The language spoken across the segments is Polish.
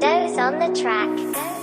Doze on the track.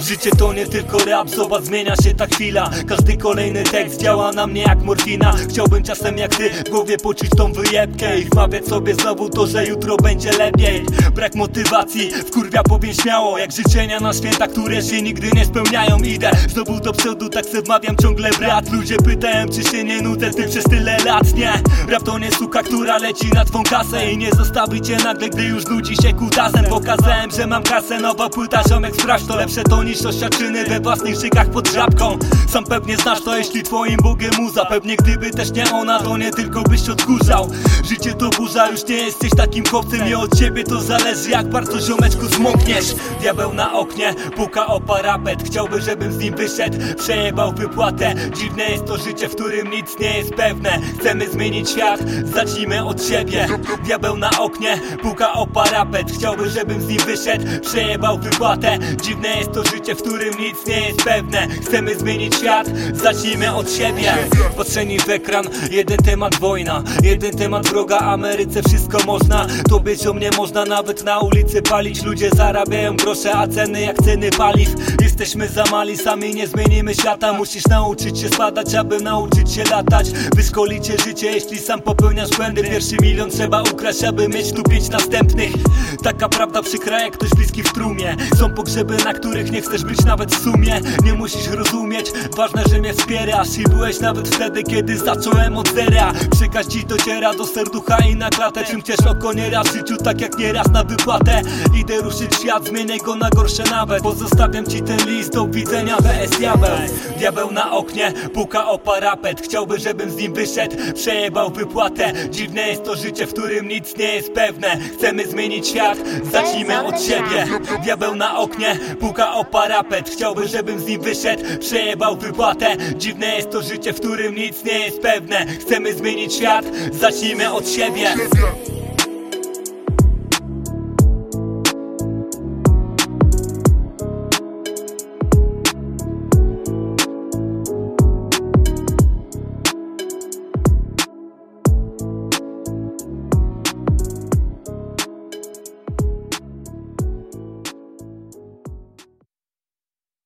Życie to nie tylko rap, zobacz zmienia się ta chwila. Każdy kolejny tekst działa na mnie jak morfina. Chciałbym czasem jak ty w głowie poczuć tą wyjebkę I wmawiać sobie znowu to, że jutro będzie lepiej. Brak motywacji, wkurwia powiem śmiało Jak życzenia na święta, które się nigdy nie spełniają. Idę znowu do przodu, tak se wmawiam ciągle brat Ludzie pytają czy się nie nudzę ty przez tyle lat Nie, rap to nie suka, która leci na twą kasę I nie zostawi cię nagle, gdy już nudzi się kutasem Pokazałem, że mam kasę, nowa płyta, ziomek sprawdź to lepsze to niż oświadczyny we własnych szykach pod żabką. Sam pewnie znasz to, jeśli twoim Bogiem muza Pewnie gdyby też nie ona, to nie tylko byś odkurzał. Życie to burza, już nie jesteś takim chłopcem I od ciebie to zależy, jak bardzo ziomeczku zmokniesz. Diabeł na oknie, puka o parapet. Chciałby, żebym z nim wyszedł, przejebał wypłatę. Dziwne jest to życie, w którym nic nie jest pewne. Chcemy zmienić świat, zacznijmy od siebie. Diabeł na oknie, puka o parapet. Chciałby, żebym z nim wyszedł, przejebał wypłatę. Dziwne jest to życie, w którym nic nie jest pewne. Chcemy zmienić świat, zacznijmy od siebie. Patrzeni w ekran, jeden temat wojna Jeden temat wroga Ameryce, wszystko można. To być o mnie można nawet na ulicy palić. Ludzie zarabiają grosze, a ceny jak ceny paliw. Jesteśmy za mali, sami nie zmienimy świata. Musisz nauczyć się spadać, aby nauczyć się latać. Wyszkolicie życie, jeśli sam popełniasz błędy. Pierwszy milion trzeba ukraść, aby mieć tu pięć następnych. Taka prawda przykra jak ktoś bliski w trumie Są pogrzeby, na których nie chcesz być nawet w sumie. Nie musisz rozumieć, ważne, że mnie wspierasz I byłeś nawet wtedy, kiedy zacząłem od zera. Przekaz ci dociera do serducha i na klatę. Czym ciesz oko nieraz w życiu, tak jak nieraz na wypłatę. Idę ruszyć świat, zmienię go na gorsze nawet. Pozostawiam ci ten list, do widzenia. WS Diabeł. Diabeł na oknie, puka o parapet. Chciałby, żebym z nim wyszedł, przejebał wypłatę. Dziwne jest to życie, w którym nic nie jest pewne. Chcemy zmienić świat, zacznijmy od siebie. Diabeł na oknie, puka o parapet. Chciałby, żebym z nim wyszedł, przejebał wypłatę. Dziwne jest to życie, w którym nic nie jest pewne. Chcemy zmienić świat, zacznijmy od siebie